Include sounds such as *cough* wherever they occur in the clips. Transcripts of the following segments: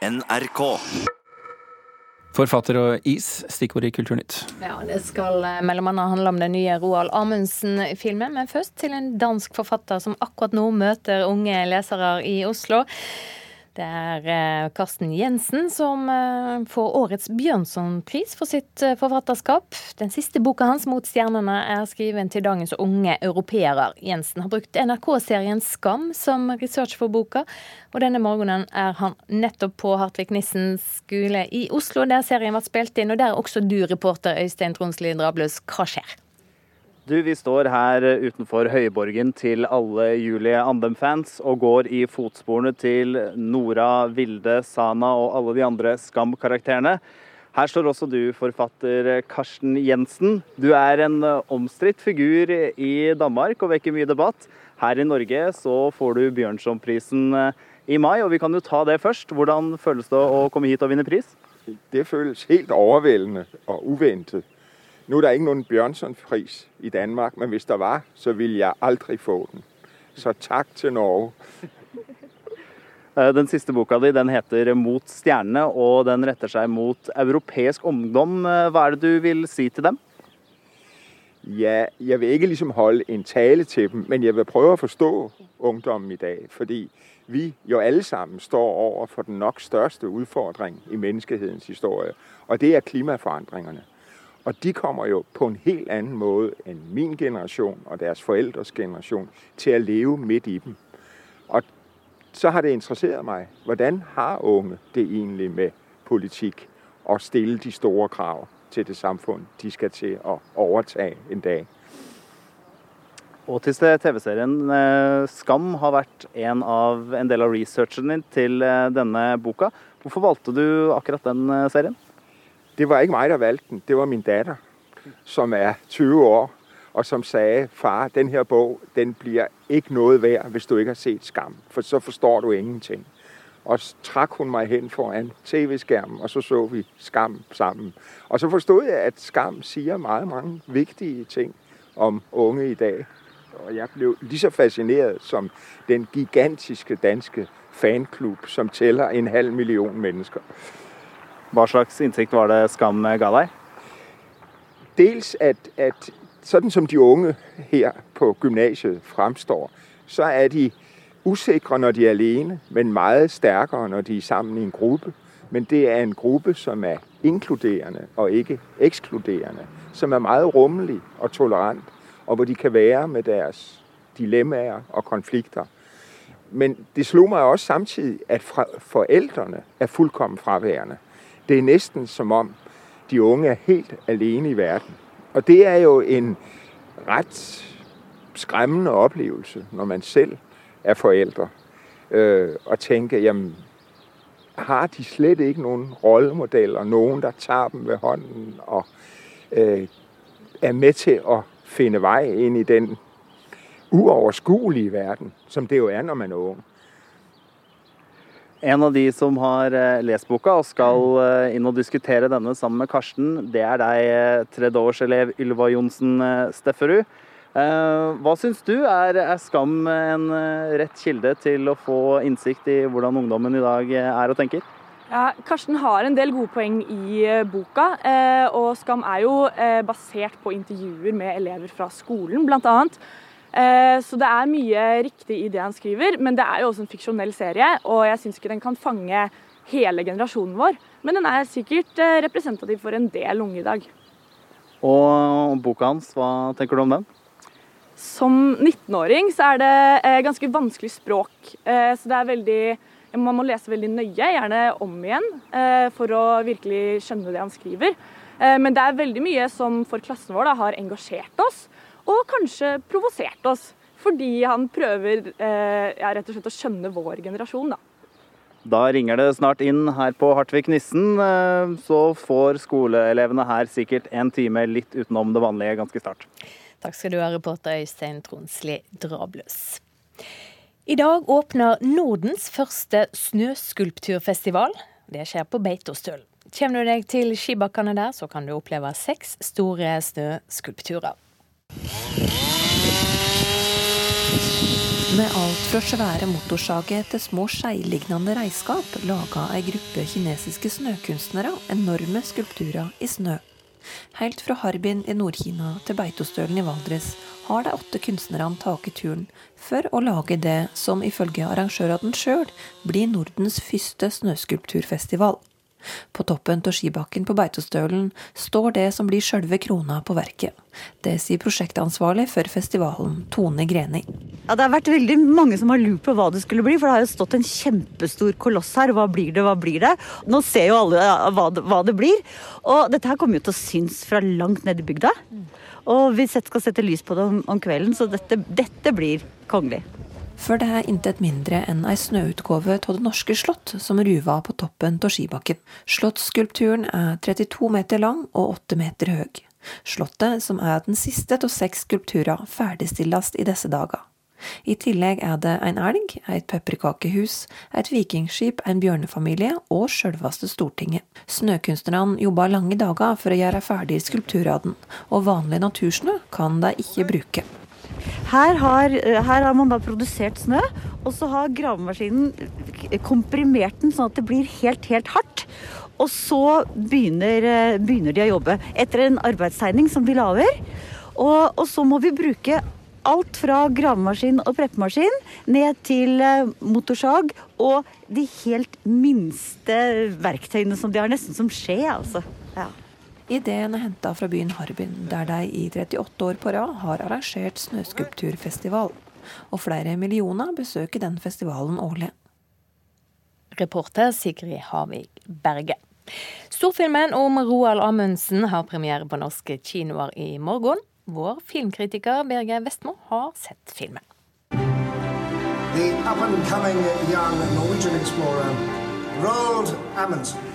NRK. Forfatter og is, stikkord i Kulturnytt. Ja, Det skal eh, mellom annet handle om den nye Roald Amundsen-filmen, men først til en dansk forfatter som akkurat nå møter unge lesere i Oslo. Det er eh, Karsten Jensen som eh, får årets Bjørnsonpris for sitt eh, forfatterskap. Den siste boka hans, 'Mot stjernene', er skriven til dagens unge europeere. Jensen har brukt NRK-serien Skam som research for boka, og denne morgenen er han nettopp på Hartvig Nissen skole i Oslo, der serien ble spilt inn, og der er også du, reporter Øystein Tronsli Drabløs. Hva skjer? Du, Vi står her utenfor høyborgen til alle Julie Andem-fans og går i fotsporene til Nora, Vilde, Sana og alle de andre Skam-karakterene. Her står også du, forfatter Karsten Jensen. Du er en omstridt figur i Danmark og vekker mye debatt. Her i Norge så får du Bjørnsonprisen i mai, og vi kan jo ta det først. Hvordan føles det å komme hit og vinne pris? Det føles helt overveldende og uventet. Nu er der ikke noen Bjørnson-pris i Danmark, men hvis der var, så ville jeg aldri få den. Så takk til Norge. *laughs* Eh, den siste boka di den heter 'Mot stjernene', og den retter seg mot europeisk ungdom. Eh, hva er det du vil si til dem? Ja, jeg vil ikke liksom holde en tale til dem, men jeg vil prøve å forstå ungdommen i dag. Fordi vi jo alle sammen står over for den nok største utfordring i menneskehetens historie, og det er klimaforandringene. Og de kommer jo på en helt annen måde enn min generasjon og deres foreldres generasjon til å leve midt i dem. Og så har det interesseret meg hvordan har unge det egentlig med politikk å stille de store krav til det samfunn de skal til å overtage en dag. Og til TV-serien eh, Skam har vært en, av, en del av researchen din til eh, denne boka. Hvorfor valgte du akkurat den eh, serien? Det var ikke meg som valgte den, det var min datter, som er 20 år, og som sa far, den her bok den blir ikke noe verd hvis du ikke har sett Skam, for så forstår du ingenting. Og så trakk hun meg hen foran TV-skjermen, og så så vi Skam sammen. Og så forstod jeg at Skam sier meget mange viktige ting om unge i dag. Og jeg ble lige så fascinert som den gigantiske danske fanklub som teller en halv million mennesker. Hva slags innsikt var det Skam ga deg? Dels at, at sånn som de unge her på gymnasiet fremstår, så er de usikre når de er alene, men meget sterkere når de er sammen i en gruppe. Men det er en gruppe som er inkluderende og ikke ekskluderende. Som er meget rummelig og tolerant, og hvor de kan være med deres dilemmaer og konflikter. Men det slo meg også samtidig at foreldrene er fullkommen fraværende. Det er nesten som om de unge er helt alene i verden. Og det er jo en ret skremmende opplevelse når man selv er forældre, Øh, og tenker jamen, har de slett ikke noen rollemodeller, noen der tar dem ved hånden og øh, er med til at finne vei inn i den uoverskuelige verden, som det jo er når man er ung. En av de som har eh, lest boka og skal eh, inn og diskutere denne sammen med Karsten, det er deg, eh, tredjeårselev Ylva Johnsen Stefferud. Hva syns du? Er, er, Skam en rett kilde til å få innsikt i hvordan ungdommen i dag er og tenker? Ja, Karsten har en del gode poeng i boka. Og Skam er jo basert på intervjuer med elever fra skolen, blant annet. Eh, så det er mye riktig i det han skriver, men det er jo også en fiksjonell serie. Og jeg syns ikke den kan fange hele generasjonen vår, men den er sikkert eh, representativ for en del unge i dag. Og boka hans, hva tenker du om den? Som 19-åring så er det eh, ganske vanskelig språk. Så det er veldig Man må lese veldig nøye, gjerne om igjen, for å virkelig skjønne det han skriver. Men det er veldig mye som for klassen vår da, har engasjert oss og kanskje provosert oss. Fordi han prøver eh, ja, rett og slett å skjønne vår generasjon, da. Da ringer det snart inn her på Hartvig Nissen. Eh, så får skoleelevene her sikkert en time litt utenom det vanlige ganske snart. Takk skal du ha, reporter Øystein Tronsli Drabløs. I dag åpner Nordens første snøskulpturfestival. Det skjer på Beitostølen. Kommer du deg til skibakkene der, så kan du oppleve seks store snøskulpturer. Med alt fra svære motorsager til små skeiglignende reiskap laga ei gruppe kinesiske snøkunstnere enorme skulpturer i snø. Helt fra Harbin i Nord-Kina til Beitostølen i Valdres har de åtte kunstnerne tatt turen for å lage det som ifølge arrangørene sjøl blir Nordens første snøskulpturfestival. På toppen av skibakken på Beitostølen står det som blir sjølve krona på verket. Det sier prosjektansvarlig for festivalen, Tone Greni. Ja, Det har vært veldig mange som har lurt på hva det skulle bli, for det har jo stått en kjempestor koloss her. Hva blir det, hva blir det? Nå ser jo alle hva det, hva det blir. Og dette her kommer jo til å synes fra langt nede i bygda. Og vi skal sette lys på det om, om kvelden, så dette, dette blir kongelig. For det er intet mindre enn ei snøutgave av Det norske slott som ruva på toppen av skibakken. Slottsskulpturen er 32 meter lang og 8 meter høy. Slottet, som er den siste av seks skulpturer, ferdigstilles i disse dager. I tillegg er det en elg, et pepperkakehus, et vikingskip, en bjørnefamilie og sjølveste Stortinget. Snøkunstnerne jobber lange dager for å gjøre ferdig skulpturene, og vanlig natursnø kan de ikke bruke. Her har, her har, man da produsert snø, og så har gravemaskinen komprimert den sånn at det blir helt, helt hardt. Og så begynner, begynner de å jobbe etter en arbeidstegning som de lager. Og, og så må vi bruke alt fra gravemaskin og preppemaskin ned til motorsag og de helt minste verktøyene som de har, nesten som skje, altså. Ja. Ideen er henta fra byen Harbin, der de i 38 år på rad har arrangert snøskulpturfestival. Og flere millioner besøker den festivalen årlig. Reporter Sigrid Havik Berge. Storfilmen om Roald Amundsen har premiere på norske kinoer i morgen. Vår filmkritiker Birger Vestmo har sett filmen. The up and coming young Norwegian explorer Roald Amundsen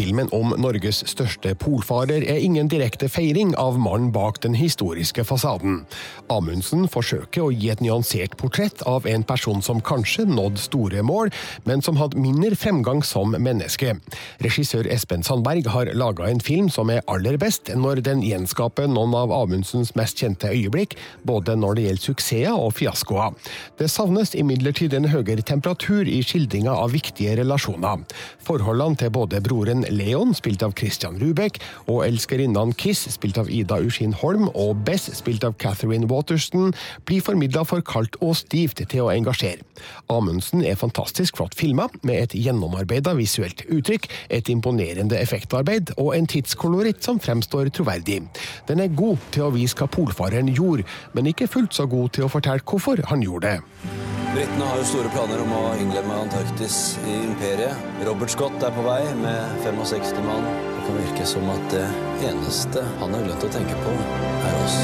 Filmen om Norges største polfarer er ingen direkte feiring av mannen bak den historiske fasaden. Amundsen forsøker å gi et nyansert portrett av en person som kanskje nådde store mål, men som hadde mindre fremgang som menneske. Regissør Espen Sandberg har laga en film som er aller best når den gjenskaper noen av Amundsens mest kjente øyeblikk, både når det gjelder suksesser og fiaskoer. Det savnes imidlertid en høyere temperatur i skildringa av viktige relasjoner. Forholdene til både broren Leon, spilt av Christian Rubek, og elskerinnen Kiss, spilt av Ida Ushin Holm, og Bess, spilt av Catherine Waterston, blir formidla for kaldt og stivt til å engasjere. Amundsen er fantastisk flott filma, med et gjennomarbeida visuelt uttrykk, et imponerende effektarbeid og en tidskoloritt som fremstår troverdig. Den er god til å vise hva polfareren gjorde, men ikke fullt så god til å fortelle hvorfor han gjorde det. Britene har jo store planer om å innlemme Antarktis i imperiet. Robert Scott er på vei med 65 mann. Det kan virke som at det eneste han har glemt å tenke på, er oss.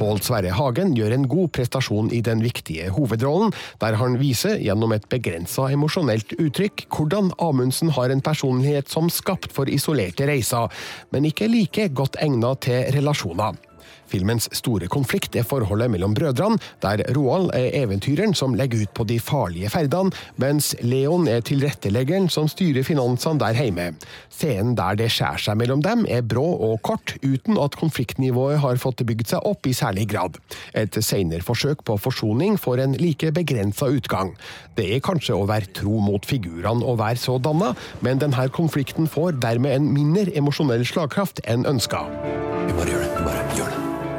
Pål Sverre Hagen gjør en god prestasjon i den viktige hovedrollen, der han viser gjennom et begrensa emosjonelt uttrykk hvordan Amundsen har en personlighet som skapt for isolerte reiser, men ikke like godt egnet til relasjoner. Filmens store konflikt er forholdet mellom brødrene, der Roald er eventyreren som legger ut på de farlige ferdene, mens Leon er tilretteleggeren som styrer finansene der hjemme. Scenen der det skjærer seg mellom dem, er brå og kort, uten at konfliktnivået har fått bygd seg opp i særlig grad. Et senere forsøk på forsoning får en like begrensa utgang. Det er kanskje å være tro mot figurene og være så danna, men denne konflikten får dermed en mindre emosjonell slagkraft enn ønska. Bare gjør det. Bare gjør det.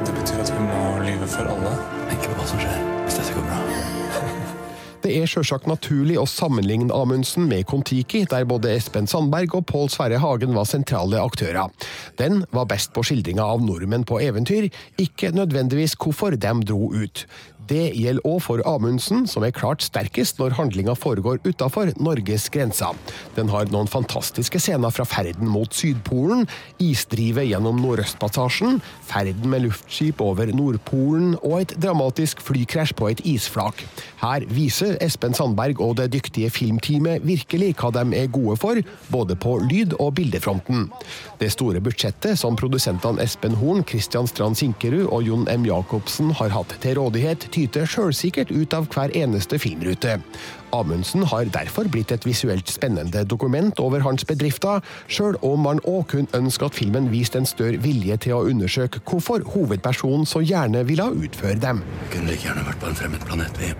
Det betyr at vi må lyve for alle. Tenk på hva som skjer hvis dette går bra. *laughs* Det er sjølsagt naturlig å sammenligne Amundsen med Kon-Tiki, der både Espen Sandberg og Pål Sverre Hagen var sentrale aktører. Den var best på skildringa av nordmenn på eventyr, ikke nødvendigvis hvorfor de dro ut. Det gjelder òg for Amundsen, som er klart sterkest når handlinga foregår utafor Norges grenser. Den har noen fantastiske scener fra ferden mot Sydpolen, isdrivet gjennom Nordøstpassasjen, ferden med luftskip over Nordpolen og et dramatisk flykrasj på et isflak. Her viser Espen Sandberg og det dyktige filmteamet virkelig hva de er gode for, både på lyd- og bildefronten. Det store budsjettet som produsentene Espen Horn, Christian Strand Sinkerud og Jon M. Jacobsen har hatt til rådighet, skyte sjølsikkert ut av hver eneste filmrute. Amundsen har derfor blitt et visuelt spennende dokument over hans bedrifter, sjøl om man òg kunne ønske at filmen viste en større vilje til å undersøke hvorfor hovedpersonen så gjerne ville utføre dem. Vi kunne like gjerne vært på en fremmed planet, vi.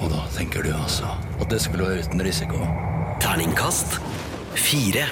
Og da tenker du altså at det skulle være uten risiko? Terningkast fire.